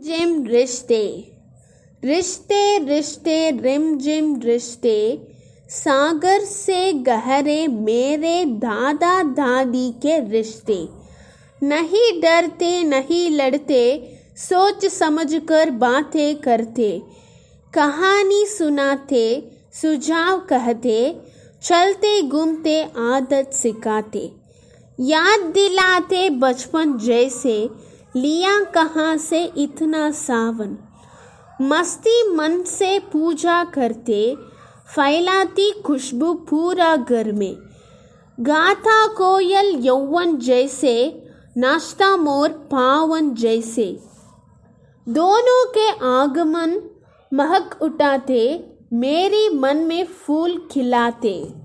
Gym रिश्ते रिश्ते रिश्ते रिम जिम रिश्ते सागर से गहरे मेरे दादा दादी के रिश्ते नहीं डरते नहीं लड़ते सोच समझ कर बातें करते कहानी सुनाते सुझाव कहते चलते घूमते आदत सिखाते याद दिलाते बचपन जैसे लिया कहाँ से इतना सावन? मस्ती मन से पूजा करते, फैलाती खुशबू पूरा घर में। गाथा कोयल यौवन जैसे, नाश्ता मोर पावन जैसे। दोनों के आगमन महक उठाते, मेरी मन में फूल खिलाते।